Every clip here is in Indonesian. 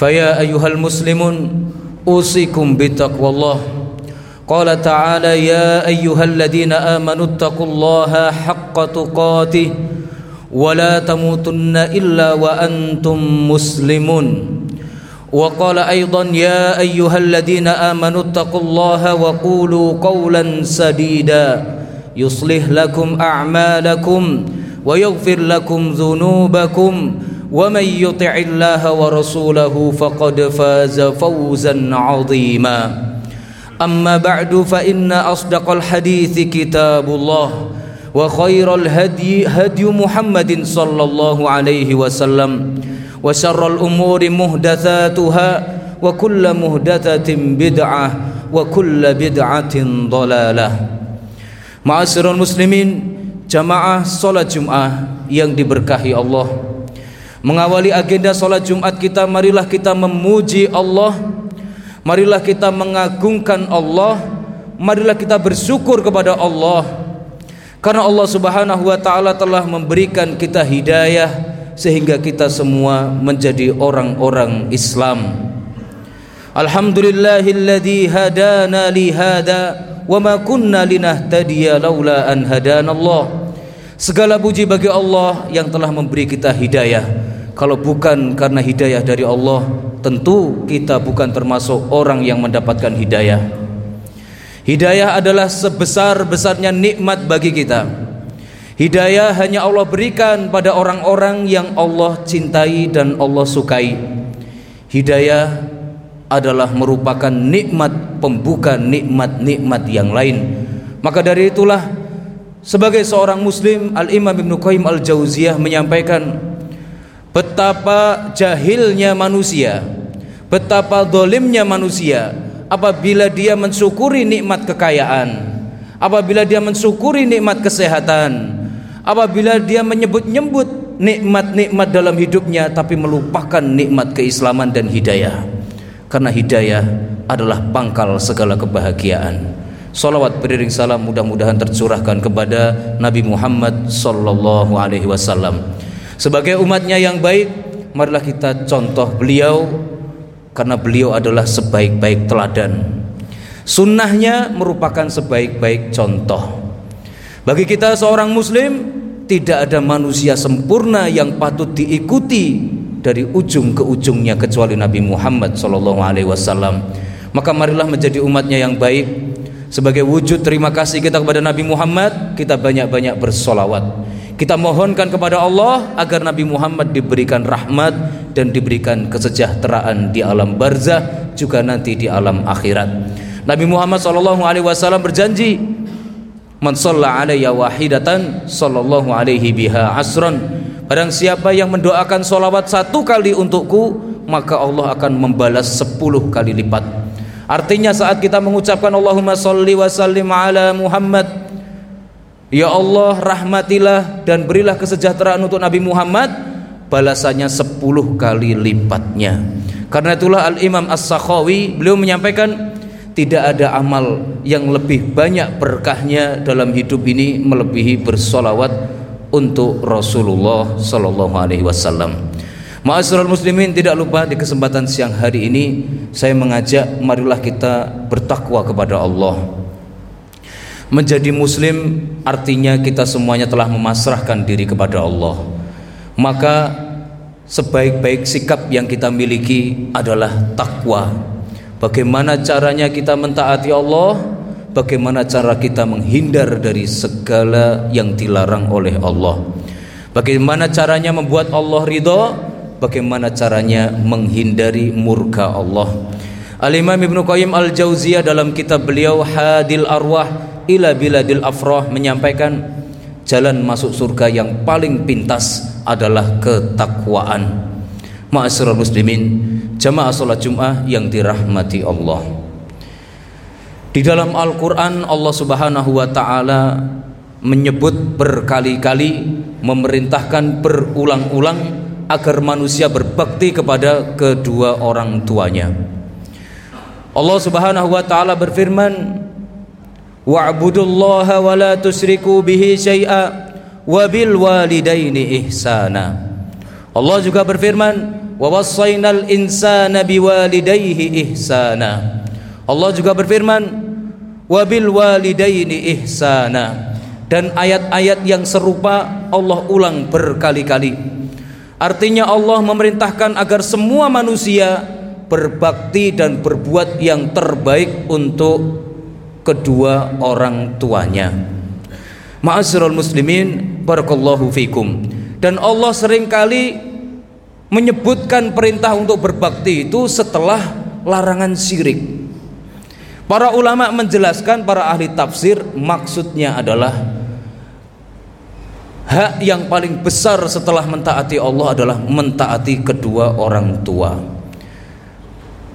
فيا أيها المسلمون أوصيكم بتقوى الله. قال تعالى يا أيها الذين آمنوا اتقوا الله حق تقاته ولا تموتن إلا وأنتم مسلمون. وقال أيضا يا أيها الذين آمنوا اتقوا الله وقولوا قولا سديدا. يصلح لكم أعمالكم ويغفر لكم ذنوبكم ومن يطع الله ورسوله فقد فاز فوزا عظيما أما بعد فإن أصدق الحديث كتاب الله وخير الهدي هدي محمد صلى الله عليه وسلم وشر الأمور محدثاتها وكل محدثة بدعة وكل بدعة ضلالة معاشر المسلمين jamaah salat Jumat yang diberkahi Allah Mengawali agenda salat Jumat kita marilah kita memuji Allah. Marilah kita mengagungkan Allah. Marilah kita bersyukur kepada Allah. Karena Allah subhanahu wa ta'ala telah memberikan kita hidayah Sehingga kita semua menjadi orang-orang Islam. Alhamdulillahilladzi hadana li hada Wa ma kunna linahtadiya laula an hadana Allah. Segala puji bagi Allah yang telah memberi kita hidayah. Kalau bukan karena hidayah dari Allah, tentu kita bukan termasuk orang yang mendapatkan hidayah. Hidayah adalah sebesar-besarnya nikmat bagi kita. Hidayah hanya Allah berikan pada orang-orang yang Allah cintai dan Allah sukai. Hidayah adalah merupakan nikmat pembuka nikmat-nikmat yang lain. Maka dari itulah sebagai seorang muslim Al-Imam Ibn Qayyim Al-Jauziyah menyampaikan Betapa jahilnya manusia Betapa dolimnya manusia Apabila dia mensyukuri nikmat kekayaan Apabila dia mensyukuri nikmat kesehatan Apabila dia menyebut-nyebut nikmat-nikmat dalam hidupnya Tapi melupakan nikmat keislaman dan hidayah Karena hidayah adalah pangkal segala kebahagiaan Salawat beriring salam mudah-mudahan tercurahkan kepada Nabi Muhammad sallallahu alaihi wasallam. Sebagai umatnya yang baik, marilah kita contoh beliau karena beliau adalah sebaik-baik teladan. Sunnahnya merupakan sebaik-baik contoh. Bagi kita seorang muslim, tidak ada manusia sempurna yang patut diikuti dari ujung ke ujungnya kecuali Nabi Muhammad sallallahu alaihi wasallam. Maka marilah menjadi umatnya yang baik sebagai wujud terima kasih kita kepada Nabi Muhammad, kita banyak-banyak bersolawat. Kita mohonkan kepada Allah agar Nabi Muhammad diberikan rahmat dan diberikan kesejahteraan di alam barzah juga nanti di alam akhirat. Nabi Muhammad sallallahu alaihi wasallam berjanji, "Man shalla alayya wahidatan sallallahu alaihi biha asran." Barang siapa yang mendoakan solawat satu kali untukku, maka Allah akan membalas sepuluh kali lipat. Artinya saat kita mengucapkan Allahumma salli wa sallim ala Muhammad Ya Allah rahmatilah dan berilah kesejahteraan untuk Nabi Muhammad Balasannya sepuluh kali lipatnya Karena itulah Al-Imam As-Sakhawi Beliau menyampaikan Tidak ada amal yang lebih banyak berkahnya dalam hidup ini Melebihi bersolawat untuk Rasulullah Sallallahu Alaihi Wasallam. Ma'asyiral muslimin tidak lupa di kesempatan siang hari ini saya mengajak marilah kita bertakwa kepada Allah. Menjadi muslim artinya kita semuanya telah memasrahkan diri kepada Allah. Maka sebaik-baik sikap yang kita miliki adalah takwa. Bagaimana caranya kita mentaati Allah? Bagaimana cara kita menghindar dari segala yang dilarang oleh Allah? Bagaimana caranya membuat Allah ridho? bagaimana caranya menghindari murka Allah. Al-Imam Ibnu Qayyim Al-Jauziyah dalam kitab beliau Hadil Arwah ila Biladil Afrah menyampaikan jalan masuk surga yang paling pintas adalah ketakwaan. Ma'asyiral muslimin, jamaah salat Jumat yang dirahmati Allah. Di dalam Al-Qur'an Allah Subhanahu wa taala menyebut berkali-kali memerintahkan berulang-ulang agar manusia berbakti kepada kedua orang tuanya. Allah Subhanahu wa taala berfirman, "Wa'budullaha wa la tusyriku bihi syai'a wa bil walidaini ihsana." Allah juga berfirman, "Wa wassaynal insana biwalidayhi ihsana." Allah juga berfirman, "Wa bil walidaini ihsana." Dan ayat-ayat yang serupa Allah ulang berkali-kali. Artinya Allah memerintahkan agar semua manusia berbakti dan berbuat yang terbaik untuk kedua orang tuanya. Ma'asyiral muslimin, barakallahu fikum. Dan Allah sering kali menyebutkan perintah untuk berbakti itu setelah larangan syirik. Para ulama menjelaskan para ahli tafsir maksudnya adalah hak yang paling besar setelah mentaati Allah adalah mentaati kedua orang tua.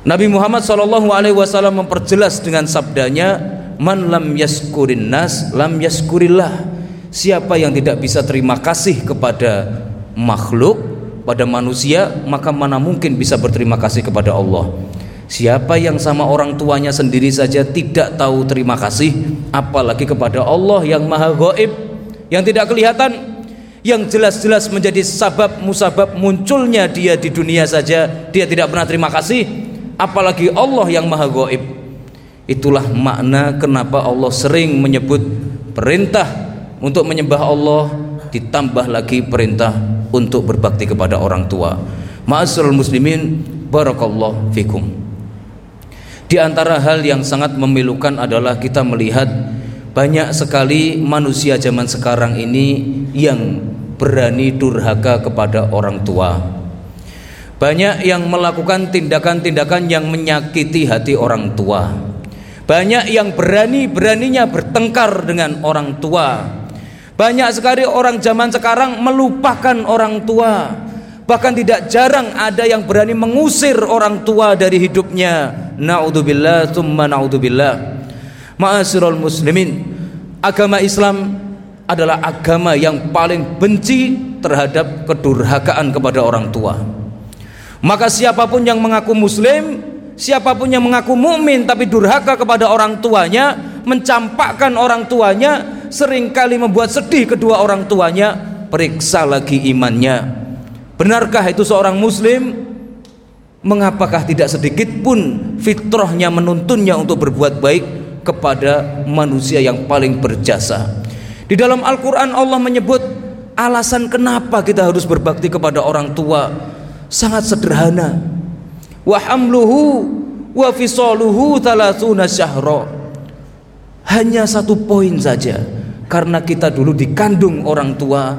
Nabi Muhammad SAW memperjelas dengan sabdanya man lam yaskurin nas lam yaskurillah Siapa yang tidak bisa terima kasih kepada makhluk, pada manusia, maka mana mungkin bisa berterima kasih kepada Allah. Siapa yang sama orang tuanya sendiri saja tidak tahu terima kasih, apalagi kepada Allah yang Maha Gaib, yang tidak kelihatan, yang jelas-jelas menjadi sabab musabab munculnya dia di dunia saja, dia tidak pernah terima kasih, apalagi Allah yang Maha Gaib. Itulah makna kenapa Allah sering menyebut perintah untuk menyembah Allah ditambah lagi perintah untuk berbakti kepada orang tua. Ma'asyiral muslimin, barakallahu fikum. Di antara hal yang sangat memilukan adalah kita melihat banyak sekali manusia zaman sekarang ini yang berani durhaka kepada orang tua. Banyak yang melakukan tindakan-tindakan yang menyakiti hati orang tua. Banyak yang berani-beraninya bertengkar dengan orang tua banyak sekali orang zaman sekarang melupakan orang tua. Bahkan tidak jarang ada yang berani mengusir orang tua dari hidupnya. Naudzubillah, tsumma naudzubillah. Ma'asyiral muslimin, agama Islam adalah agama yang paling benci terhadap kedurhakaan kepada orang tua. Maka siapa pun yang mengaku muslim, siapa pun yang mengaku mukmin tapi durhaka kepada orang tuanya, mencampakkan orang tuanya, sering kali membuat sedih kedua orang tuanya periksa lagi imannya. Benarkah itu seorang muslim? Mengapakah tidak sedikit pun fitrahnya menuntunnya untuk berbuat baik kepada manusia yang paling berjasa? Di dalam Al-Quran Allah menyebut alasan kenapa kita harus berbakti kepada orang tua sangat sederhana wa hamluhu wa fisaluhu thalathuna syahra. Hanya satu poin saja karena kita dulu dikandung orang tua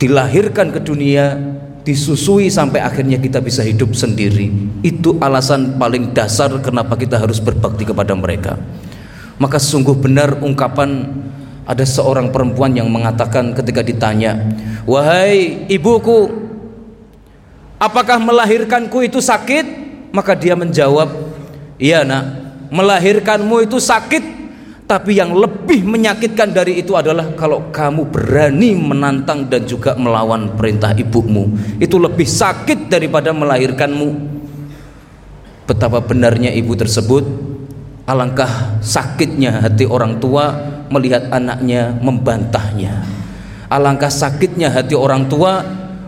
dilahirkan ke dunia disusui sampai akhirnya kita bisa hidup sendiri. Itu alasan paling dasar kenapa kita harus berbakti kepada mereka. Maka sungguh benar ungkapan ada seorang perempuan yang mengatakan ketika ditanya wahai ibuku apakah melahirkanku itu sakit? Maka dia menjawab iya nak. Melahirkanmu itu sakit tapi yang lebih menyakitkan dari itu adalah kalau kamu berani menantang dan juga melawan perintah ibumu. Itu lebih sakit daripada melahirkanmu. Betapa benarnya ibu tersebut. Alangkah sakitnya hati orang tua melihat anaknya membantahnya. Alangkah sakitnya hati orang tua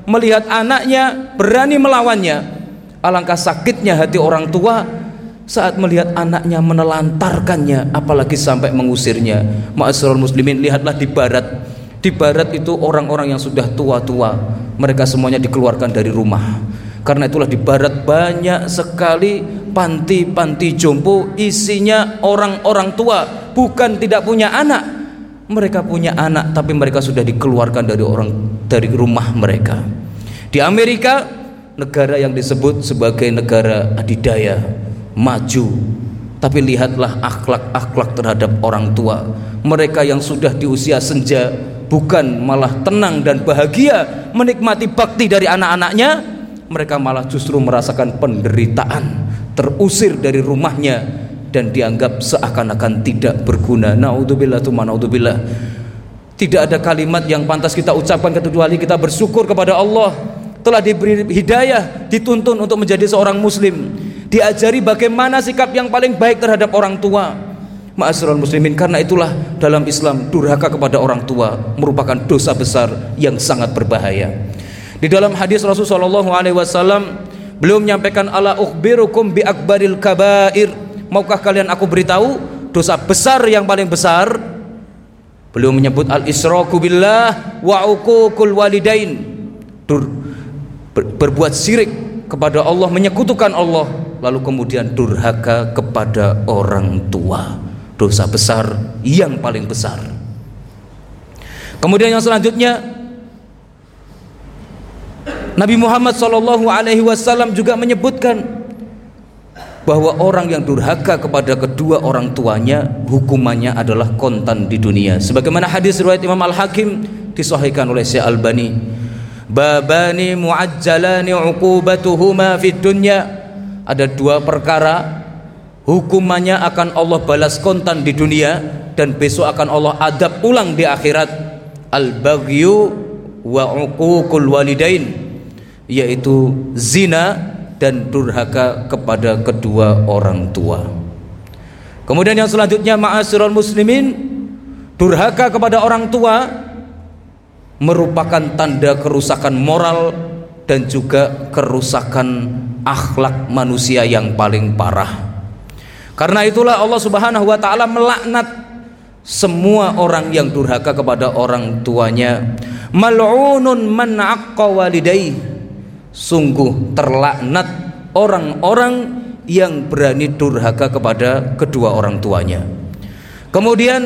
melihat anaknya berani melawannya. Alangkah sakitnya hati orang tua saat melihat anaknya menelantarkannya apalagi sampai mengusirnya. Ma'asyiral muslimin lihatlah di barat. Di barat itu orang-orang yang sudah tua-tua. Mereka semuanya dikeluarkan dari rumah. Karena itulah di barat banyak sekali panti-panti jompo isinya orang-orang tua. Bukan tidak punya anak mereka punya anak tapi mereka sudah dikeluarkan dari orang dari rumah mereka. Di Amerika negara yang disebut sebagai negara adidaya maju. Tapi lihatlah akhlak-akhlak terhadap orang tua. Mereka yang sudah di usia senja bukan malah tenang dan bahagia menikmati bakti dari anak-anaknya mereka malah justru merasakan penderitaan, terusir dari rumahnya dan dianggap seakan-akan tidak berguna. Naudzubillah tu naudzubillah. Tidak ada kalimat yang pantas kita ucapkan kecuali kita bersyukur kepada Allah telah diberi hidayah, dituntun untuk menjadi seorang muslim, diajari bagaimana sikap yang paling baik terhadap orang tua. Ma'asyiral muslimin karena itulah dalam Islam durhaka kepada orang tua merupakan dosa besar yang sangat berbahaya. Di dalam hadis Rasulullah Wasallam beliau menyampaikan ala ukhbirukum bi akbaril kabair. Maukah kalian aku beritahu dosa besar yang paling besar? Beliau menyebut al israku billah wa uququl walidain. Dur, ber, berbuat syirik kepada Allah, menyekutukan Allah, lalu kemudian durhaka kepada orang tua. Dosa besar yang paling besar. Kemudian yang selanjutnya Nabi Muhammad Wasallam juga menyebutkan bahwa orang yang durhaka kepada kedua orang tuanya hukumannya adalah kontan di dunia. Sebagaimana hadis riwayat Imam Al Hakim disahihkan oleh Syekh Albani. Babani muajjalani uqubatuhuma fid dunya. Ada dua perkara hukumannya akan Allah balas kontan di dunia dan besok akan Allah adab ulang di akhirat. Al-baghyu wa uququl walidain yaitu zina dan durhaka kepada kedua orang tua. Kemudian yang selanjutnya ma'asyiral muslimin durhaka kepada orang tua merupakan tanda kerusakan moral dan juga kerusakan akhlak manusia yang paling parah. Karena itulah Allah Subhanahu wa taala melaknat semua orang yang durhaka kepada orang tuanya. Mal'unun man aqqa walidayhi sungguh terlaknat orang-orang yang berani durhaka kepada kedua orang tuanya. Kemudian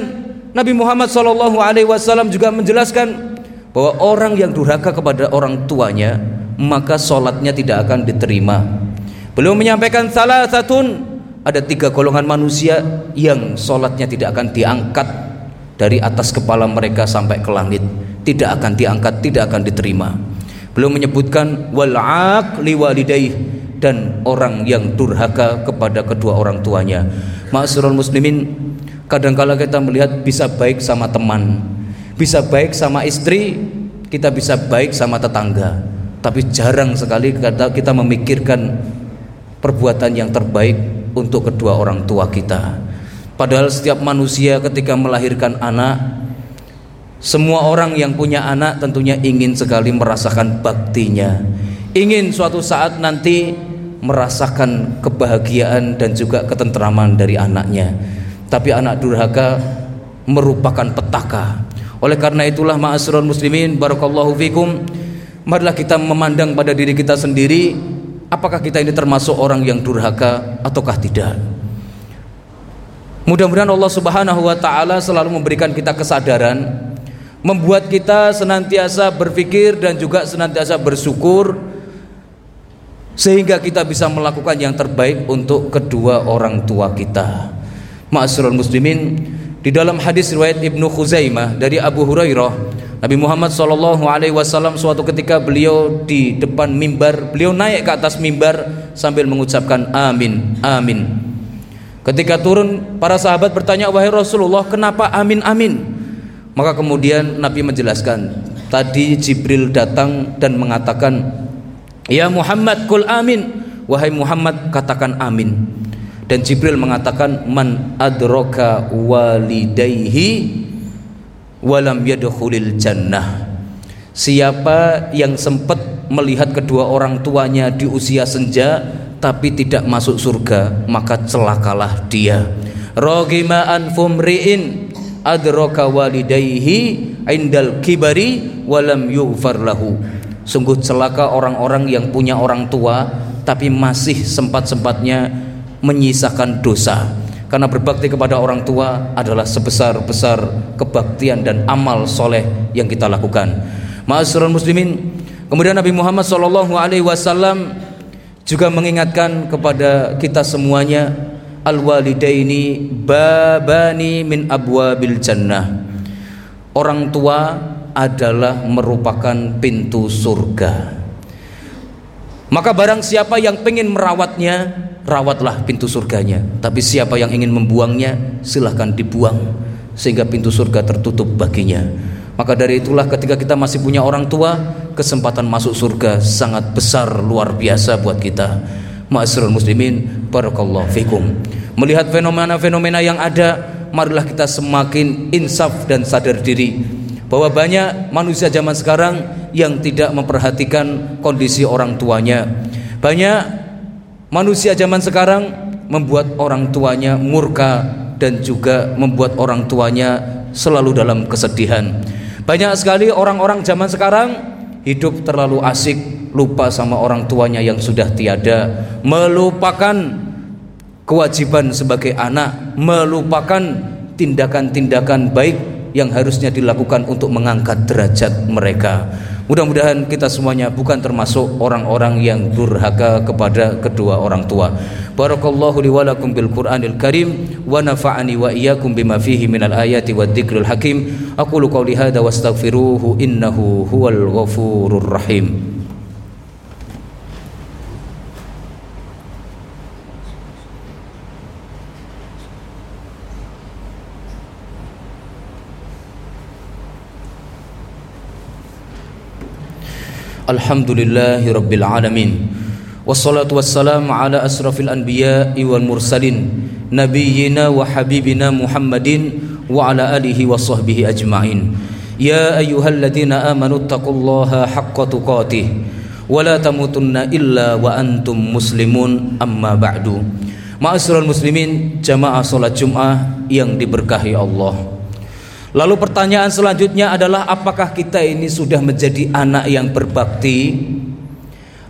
Nabi Muhammad SAW juga menjelaskan bahwa orang yang durhaka kepada orang tuanya maka sholatnya tidak akan diterima. Beliau menyampaikan salah satu ada tiga golongan manusia yang sholatnya tidak akan diangkat dari atas kepala mereka sampai ke langit, tidak akan diangkat, tidak akan diterima. Belum menyebutkan wal aqli walidayh dan orang yang durhaka kepada kedua orang tuanya. Ma'asyiral muslimin, kadangkala kita melihat bisa baik sama teman, bisa baik sama istri, kita bisa baik sama tetangga. Tapi jarang sekali kita, kita memikirkan perbuatan yang terbaik untuk kedua orang tua kita. Padahal setiap manusia ketika melahirkan anak semua orang yang punya anak tentunya ingin sekali merasakan baktinya. Ingin suatu saat nanti merasakan kebahagiaan dan juga ketentraman dari anaknya. Tapi anak durhaka merupakan petaka. Oleh karena itulah ma'asyiral muslimin barakallahu fikum marilah kita memandang pada diri kita sendiri apakah kita ini termasuk orang yang durhaka ataukah tidak. Mudah-mudahan Allah Subhanahu wa taala selalu memberikan kita kesadaran membuat kita senantiasa berpikir dan juga senantiasa bersyukur sehingga kita bisa melakukan yang terbaik untuk kedua orang tua kita. Ma'asyiral muslimin, di dalam hadis riwayat Ibnu Khuzaimah dari Abu Hurairah, Nabi Muhammad SAW alaihi wasallam suatu ketika beliau di depan mimbar, beliau naik ke atas mimbar sambil mengucapkan amin, amin. Ketika turun, para sahabat bertanya, "Wahai Rasulullah, kenapa amin, amin?" Maka kemudian Nabi menjelaskan, tadi Jibril datang dan mengatakan, "Ya Muhammad, kul amin." Wahai Muhammad, katakan amin. Dan Jibril mengatakan, "Man adroka walidayhi walam yadkhulil jannah." Siapa yang sempat melihat kedua orang tuanya di usia senja tapi tidak masuk surga, maka celakalah dia. Rogima anfumriin adraka walidayhi indal kibari walam yughfar lahu. Sungguh celaka orang-orang yang punya orang tua tapi masih sempat-sempatnya menyisakan dosa. Karena berbakti kepada orang tua adalah sebesar-besar kebaktian dan amal soleh yang kita lakukan. Ma'asyiral muslimin kemudian Nabi Muhammad SAW juga mengingatkan kepada kita semuanya al walidaini babani min abwabil jannah orang tua adalah merupakan pintu surga Maka barang siapa yang pengen merawatnya, rawatlah pintu surganya. Tapi siapa yang ingin membuangnya, silahkan dibuang sehingga pintu surga tertutup baginya. Maka dari itulah ketika kita masih punya orang tua, kesempatan masuk surga sangat besar luar biasa buat kita. Ma'asirul muslimin, barakallahu fikum. Melihat fenomena-fenomena yang ada, marilah kita semakin insaf dan sadar diri bahwa banyak manusia zaman sekarang yang tidak memperhatikan kondisi orang tuanya. Banyak manusia zaman sekarang membuat orang tuanya murka dan juga membuat orang tuanya selalu dalam kesedihan. Banyak sekali orang-orang zaman sekarang hidup terlalu asik, lupa sama orang tuanya yang sudah tiada, melupakan kewajiban sebagai anak, melupakan tindakan-tindakan baik yang harusnya dilakukan untuk mengangkat derajat mereka. Mudah-mudahan kita semuanya bukan termasuk orang-orang yang durhaka kepada kedua orang tua. Barakallahu li wa bil Qur'anil Karim wa nafa'ani wa iyyakum bima fihi minal ayati wad dzikril hakim. Aqulu qawli hadza wastaghfiruhu innahu huwal ghafurur rahim. Alhamdulillahi Rabbil Alamin. Wassalatu wassalamu ala asrafil anbiya wal mursalin Nabiyyina wa habibina Muhammadin Wa ala alihi wa sahbihi ajma'in. Ya ayyuhalladzina amanu taqullaha haqqa tuqatih Wa la tamutunna illa wa antum muslimun amma ba'du. Ma'asyiral muslimin jamaah salat Jumat yang diberkahi Allah Lalu pertanyaan selanjutnya adalah apakah kita ini sudah menjadi anak yang berbakti?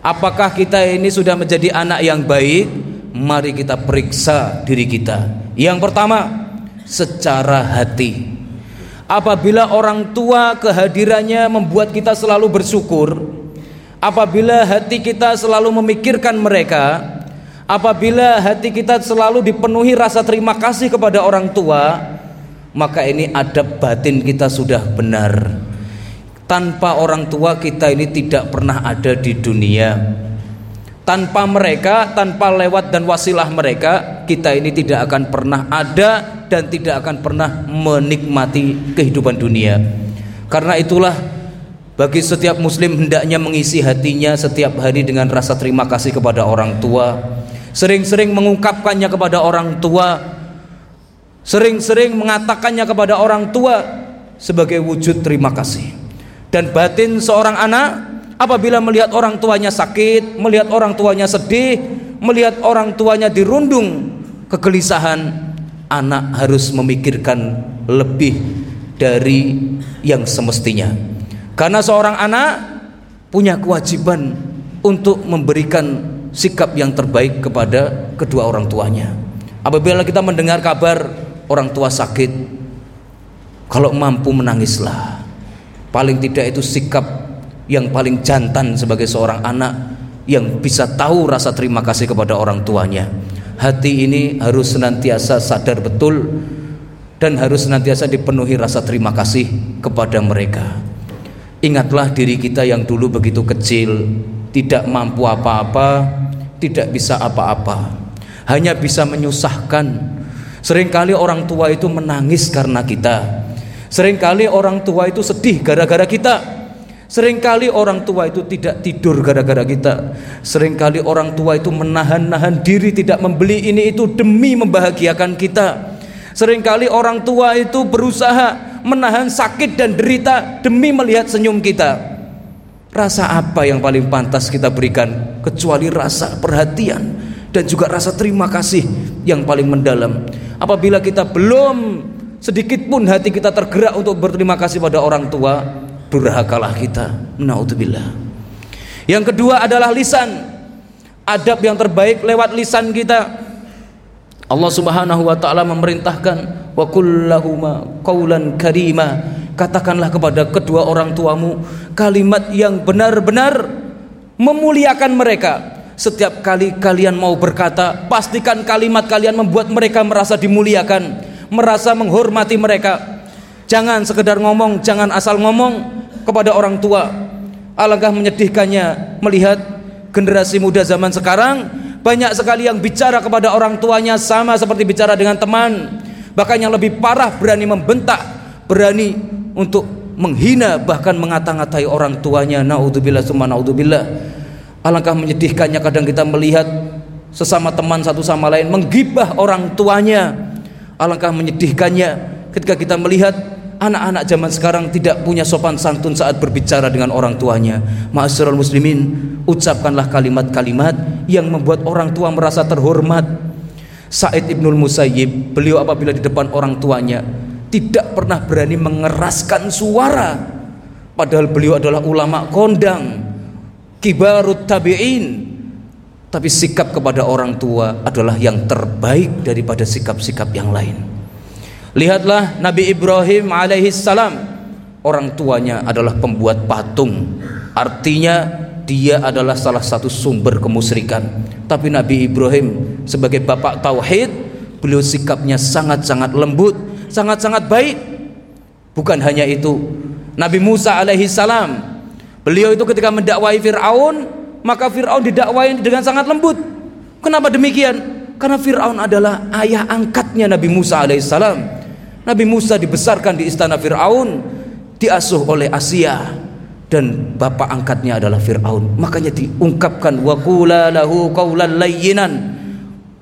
Apakah kita ini sudah menjadi anak yang baik? Mari kita periksa diri kita. Yang pertama, secara hati. Apabila orang tua kehadirannya membuat kita selalu bersyukur, apabila hati kita selalu memikirkan mereka, apabila hati kita selalu dipenuhi rasa terima kasih kepada orang tua, maka ini adab batin kita sudah benar. Tanpa orang tua kita ini tidak pernah ada di dunia. Tanpa mereka tanpa lewat dan wasilah mereka kita ini tidak akan pernah ada dan tidak akan pernah menikmati kehidupan dunia. Karena itulah bagi setiap muslim hendaknya mengisi hatinya setiap hari dengan rasa terima kasih kepada orang tua. Sering-sering mengungkapkannya kepada orang tua sering-sering mengatakannya kepada orang tua sebagai wujud terima kasih. Dan batin seorang anak apabila melihat orang tuanya sakit, melihat orang tuanya sedih, melihat orang tuanya dirundung kegelisahan, anak harus memikirkan lebih dari yang semestinya. Karena seorang anak punya kewajiban untuk memberikan sikap yang terbaik kepada kedua orang tuanya. Apabila kita mendengar kabar orang tua sakit kalau mampu menangislah. Paling tidak itu sikap yang paling jantan sebagai seorang anak yang bisa tahu rasa terima kasih kepada orang tuanya. Hati ini harus senantiasa sadar betul dan harus senantiasa dipenuhi rasa terima kasih kepada mereka. Ingatlah diri kita yang dulu begitu kecil tidak mampu apa-apa tidak bisa apa-apa. Hanya bisa menyusahkan Seringkali orang tua itu menangis karena kita. Seringkali orang tua itu sedih gara-gara kita. Seringkali orang tua itu tidak tidur gara-gara kita. Seringkali orang tua itu menahan-nahan diri tidak membeli ini itu demi membahagiakan kita. Seringkali orang tua itu berusaha menahan sakit dan derita demi melihat senyum kita. Rasa apa yang paling pantas kita berikan kecuali rasa perhatian dan juga rasa terima kasih yang paling mendalam apabila kita belum sedikit pun hati kita tergerak untuk berterima kasih pada orang tua durhakalah kita. Naudzubillah yang kedua adalah lisan. Adab yang terbaik lewat lisan kita. Allah Subhanahu wa taala memerintahkan wa kullahuma qaulan karima. Katakanlah kepada kedua orang tuamu kalimat yang benar-benar memuliakan mereka setiap kali kalian mau berkata, pastikan kalimat kalian membuat mereka merasa dimuliakan, merasa menghormati mereka. Jangan sekedar ngomong, jangan asal ngomong kepada orang tua. Alangkah menyedihkannya melihat generasi muda zaman sekarang banyak sekali yang bicara kepada orang tuanya sama seperti bicara dengan teman bahkan yang lebih parah berani membentak berani untuk menghina bahkan mengata-ngatai orang tuanya naudzubillah summa naudzubillah alangkah menyedihkannya kadang kita melihat sesama teman satu sama lain menggibah orang tuanya. Alangkah menyedihkannya ketika kita melihat anak-anak zaman sekarang tidak punya sopan santun saat berbicara dengan orang tuanya. Ma'asyiral muslimin ucapkanlah kalimat-kalimat yang membuat orang tua merasa terhormat. Said Ibnul Musayyib beliau apabila di depan orang tuanya tidak pernah berani mengeraskan suara. Padahal beliau adalah ulama kondang kibarut tabi'in. Tapi sikap kepada orang tua adalah yang terbaik daripada sikap-sikap yang lain. Lihatlah Nabi Ibrahim alaihi salam. Orang tuanya adalah pembuat patung. Artinya dia adalah salah satu sumber kemusyrikan tapi Nabi Ibrahim sebagai bapak tauhid beliau sikapnya sangat-sangat lembut sangat-sangat baik. Bukan hanya itu Nabi Musa alaihi salam beliau itu ketika mendakwai Fir'aun maka Fir'aun didakwai dengan sangat lembut. Kenapa demikian? Karena Fir'aun adalah ayah angkatnya Nabi Musa alaihissalam. Nabi Musa dibesarkan di istana Fir'aun diasuh oleh Asia dan bapak angkatnya adalah Fir'aun. Makanya diungkapkan waqula lahu qawlan layyinan.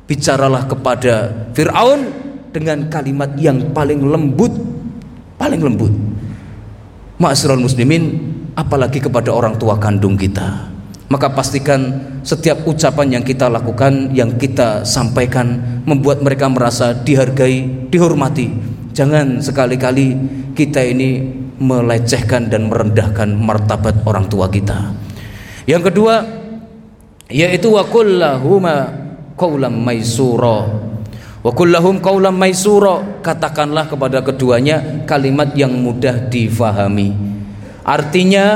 Bicaralah kepada Fir'aun dengan kalimat yang paling lembut paling lembut. Ma'asyiral muslimin apalagi kepada orang tua kandung kita. Maka pastikan setiap ucapan yang kita lakukan yang kita sampaikan membuat mereka merasa dihargai dihormati. Jangan sekali-kali kita ini melecehkan dan merendahkan martabat orang tua kita. Yang kedua yaitu wa kullahuma qaulam maisura. Wa maisura. Katakanlah kepada keduanya kalimat yang mudah difahami artinya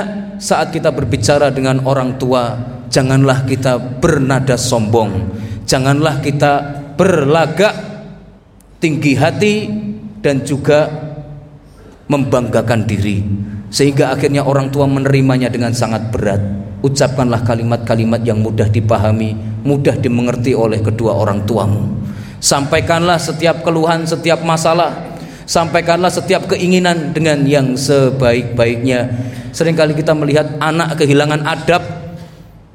saat kita berbicara dengan orang tua janganlah kita bernada sombong. Janganlah kita berlagak tinggi hati dan juga membanggakan diri. Sehingga akhirnya orang tua menerimanya dengan sangat berat. Ucapkanlah kalimat-kalimat yang mudah dipahami mudah dimengerti oleh kedua orang tuamu. Sampaikanlah setiap keluhan setiap masalah sampaikanlah setiap keinginan dengan yang sebaik-baiknya. Seringkali kita melihat anak kehilangan adab.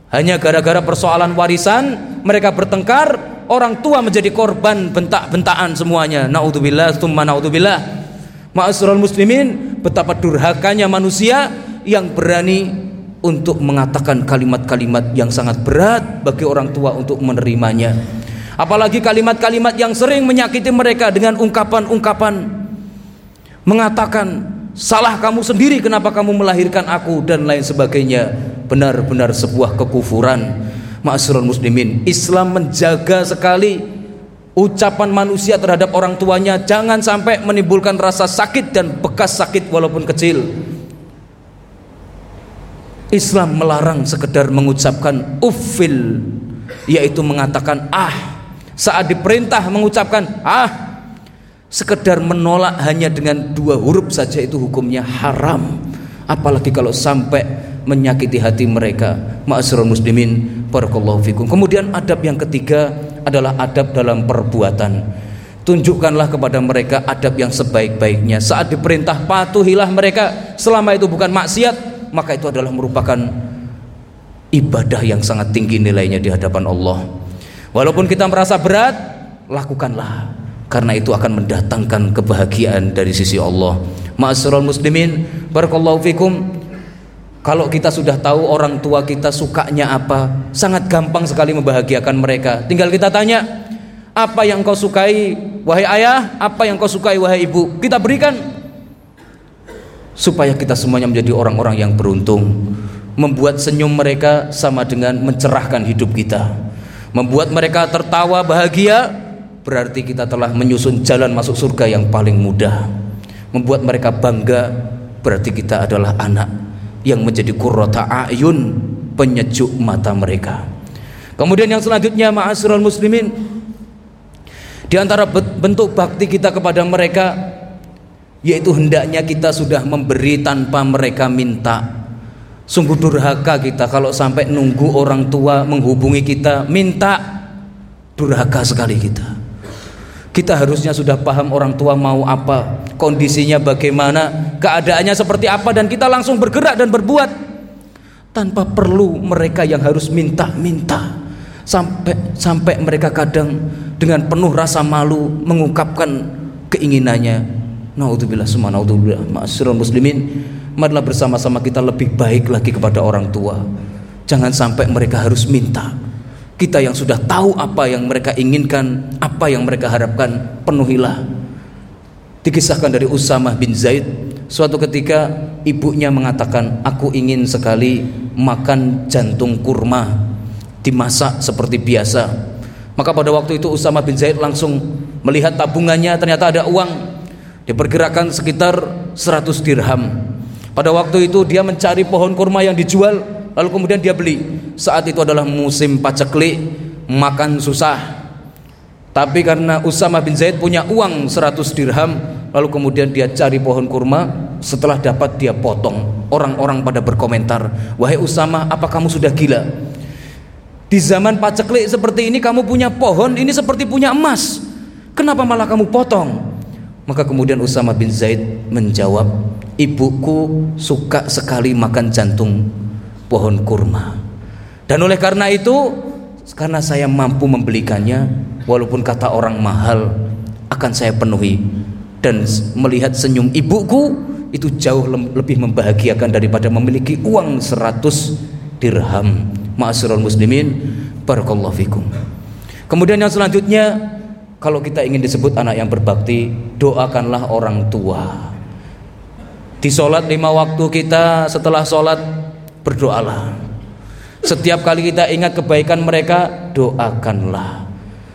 Hanya gara-gara persoalan warisan mereka bertengkar orang tua menjadi korban bentak-bentakan semuanya. Naudzubillah tsumma naudzubillah. Ma'asyiral muslimin betapa durhakanya manusia yang berani untuk mengatakan kalimat-kalimat yang sangat berat bagi orang tua untuk menerimanya. Apalagi kalimat-kalimat yang sering menyakiti mereka dengan ungkapan-ungkapan mengatakan salah kamu sendiri kenapa kamu melahirkan aku? dan lain sebagainya. Benar-benar sebuah kekufuran. Ma'asyiral muslimin Islam menjaga sekali ucapan manusia terhadap orang tuanya. Jangan sampai menimbulkan rasa sakit dan bekas sakit walaupun kecil. Islam melarang sekedar mengucapkan ufil yaitu mengatakan ah. Saat diperintah mengucapkan ah sekedar menolak hanya dengan dua huruf saja itu hukumnya haram. Apalagi kalau sampai menyakiti hati mereka. Ma'asyiral muslimin barakallahu fikum. Kemudian adab yang ketiga adalah adab dalam perbuatan. Tunjukkanlah kepada mereka adab yang sebaik-baiknya. Saat diperintah patuhilah mereka. Selama itu bukan maksiat maka itu adalah merupakan ibadah yang sangat tinggi nilainya di hadapan Allah. Walaupun kita merasa berat lakukanlah karena itu akan mendatangkan kebahagiaan dari sisi Allah. Ma'asyiral muslimin, barakallahu fikum. Kalau kita sudah tahu orang tua kita sukanya apa, sangat gampang sekali membahagiakan mereka. Tinggal kita tanya, apa yang kau sukai wahai ayah, apa yang kau sukai wahai ibu? Kita berikan supaya kita semuanya menjadi orang-orang yang beruntung. Membuat senyum mereka sama dengan mencerahkan hidup kita. Membuat mereka tertawa bahagia berarti kita telah menyusun jalan masuk surga yang paling mudah. Membuat mereka bangga berarti kita adalah anak yang menjadi kurrota ayun penyejuk mata mereka. Kemudian yang selanjutnya ma'asyiral muslimin di antara bentuk bakti kita kepada mereka yaitu hendaknya kita sudah memberi tanpa mereka minta. Sungguh durhaka kita kalau sampai nunggu orang tua menghubungi kita minta. Durhaka sekali kita. Kita harusnya sudah paham orang tua mau apa, kondisinya bagaimana, keadaannya seperti apa dan kita langsung bergerak dan berbuat tanpa perlu mereka yang harus minta-minta sampai sampai mereka kadang dengan penuh rasa malu mengungkapkan keinginannya. Naudzubillah semua naudzubillah. Ma'asyiral muslimin marilah bersama-sama kita lebih baik lagi kepada orang tua. Jangan sampai mereka harus minta. Kita yang sudah tahu apa yang mereka inginkan, apa yang mereka harapkan, penuhilah. Dikisahkan dari Usamah bin Zaid, suatu ketika ibunya mengatakan, "Aku ingin sekali makan jantung kurma dimasak seperti biasa." Maka pada waktu itu Usamah bin Zaid langsung melihat tabungannya ternyata ada uang. Diperkirakan sekitar 100 dirham pada waktu itu dia mencari pohon kurma yang dijual, lalu kemudian dia beli. Saat itu adalah musim paceklik, makan susah. Tapi karena Usama bin Zaid punya uang 100 dirham, lalu kemudian dia cari pohon kurma, setelah dapat dia potong. Orang-orang pada berkomentar, "Wahai Usama, apa kamu sudah gila? Di zaman paceklik seperti ini kamu punya pohon, ini seperti punya emas. Kenapa malah kamu potong?" Maka kemudian Usama bin Zaid menjawab, ibuku suka sekali makan jantung pohon kurma. Dan oleh karena itu karena saya mampu membelikannya walaupun kata orang mahal akan saya penuhi. Dan melihat senyum ibuku itu jauh lebih membahagiakan daripada memiliki uang 100 dirham. Ma'asyiral muslimin barakallahu fikum. Kemudian yang selanjutnya kalau kita ingin disebut anak yang berbakti doakanlah orang tua. Di sholat lima waktu kita setelah sholat berdoalah. Setiap kali kita ingat kebaikan mereka, doakanlah.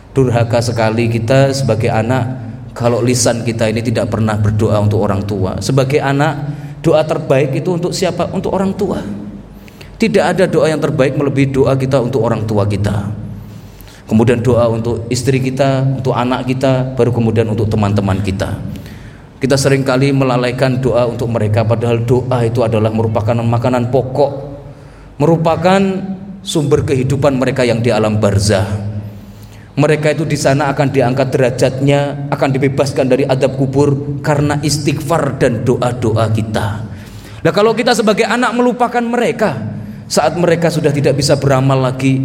Durhaka sekali kita sebagai anak kalau lisan kita ini tidak pernah berdoa untuk orang tua. Sebagai anak, doa terbaik itu untuk siapa? Untuk orang tua. Tidak ada doa yang terbaik melebihi doa kita untuk orang tua kita. Kemudian doa untuk istri kita, untuk anak kita, baru kemudian untuk teman-teman kita. Kita sering kali melalaikan doa untuk mereka padahal doa itu adalah merupakan makanan pokok, merupakan sumber kehidupan mereka yang di alam barzah. Mereka itu di sana akan diangkat derajatnya, akan dibebaskan dari adab kubur karena istighfar dan doa-doa kita. Nah, kalau kita sebagai anak melupakan mereka saat mereka sudah tidak bisa beramal lagi,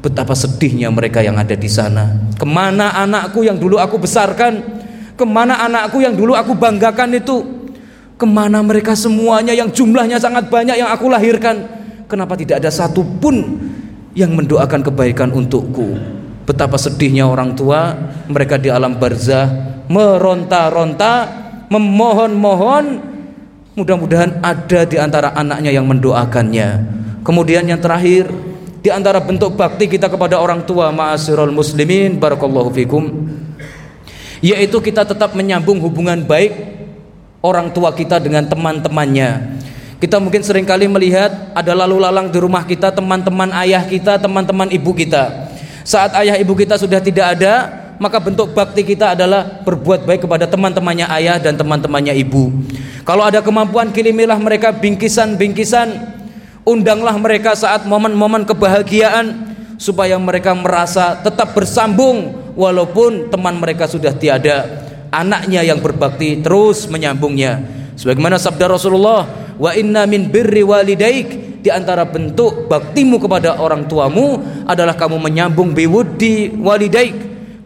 betapa sedihnya mereka yang ada di sana. Ke mana anakku yang dulu aku besarkan? Ke mana anakku yang dulu aku banggakan itu? Ke mana mereka semuanya yang jumlahnya sangat banyak yang aku lahirkan? Kenapa tidak ada satu pun yang mendoakan kebaikan untukku? Betapa sedihnya orang tua mereka di alam barzah meronta-ronta, memohon-mohon. Mudah-mudahan ada di antara anaknya yang mendoakannya. Kemudian yang terakhir, di antara bentuk bakti kita kepada orang tua, ma'asirul muslimin, barakallahu fikum yaitu kita tetap menyambung hubungan baik orang tua kita dengan teman-temannya. Kita mungkin sering kali melihat ada lalu lalang di rumah kita teman-teman ayah kita, teman-teman ibu kita. Saat ayah ibu kita sudah tidak ada, maka bentuk bakti kita adalah berbuat baik kepada teman-temannya ayah dan teman-temannya ibu. Kalau ada kemampuan kilimilah mereka bingkisan-bingkisan, undanglah mereka saat momen-momen kebahagiaan supaya mereka merasa tetap bersambung walaupun teman mereka sudah tiada anaknya yang berbakti terus menyambungnya. Sebagaimana sabda Rasulullah wa inna min birri walidaik. Di antara bentuk baktimu kepada orang tuamu adalah kamu menyambung biwuddi walidaik.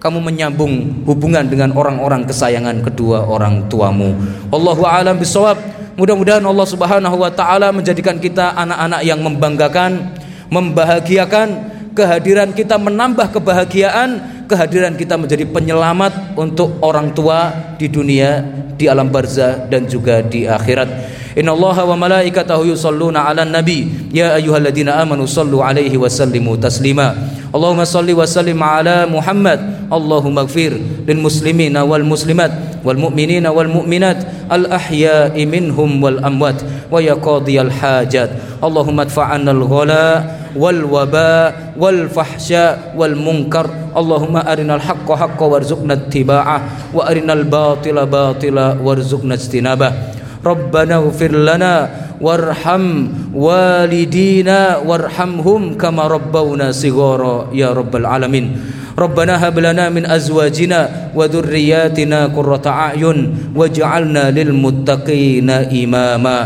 Kamu menyambung hubungan dengan orang-orang kesayangan kedua orang tuamu. Allahu a'lam bisawab mudah-mudahan Allah Subhanahu wa taala menjadikan kita anak-anak yang membanggakan membahagiakan kehadiran kita menambah kebahagiaan kehadiran kita menjadi penyelamat untuk orang tua di dunia, di alam barzah dan juga di akhirat. Inna Allah wa malaikatahu yusalluna ala nabi. Ya ayuhalladzina amanu sallu alaihi wa sallimu taslima. Allahumma salli wa sallim ala Muhammad. Allahumma gfir lil muslimina wal muslimat wal mu'minina wal mu'minat. Al ahya'i minhum wal amwat wa ya qadiyal hajat. Allahumma adfa'anna al ghala والوباء والفحشاء والمنكر. اللهم أرنا الحق حقا وارزقنا اتباعه وأرنا الباطل باطلا وارزقنا اجتنابه. ربنا اغفر لنا وارحم والدينا وارحمهم كما ربونا صغارا يا رب العالمين. ربنا هب لنا من أزواجنا وذرياتنا قرة أعين واجعلنا للمتقين إماما.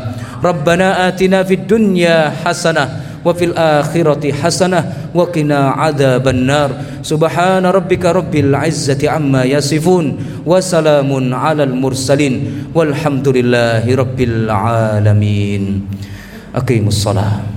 ربنا آتنا في الدنيا حسنة وفي الآخرة حسنة وقنا عذاب النار. سبحان ربك رب العزة عما يصفون وسلام على المرسلين والحمد لله رب العالمين. أقيموا الصلاة.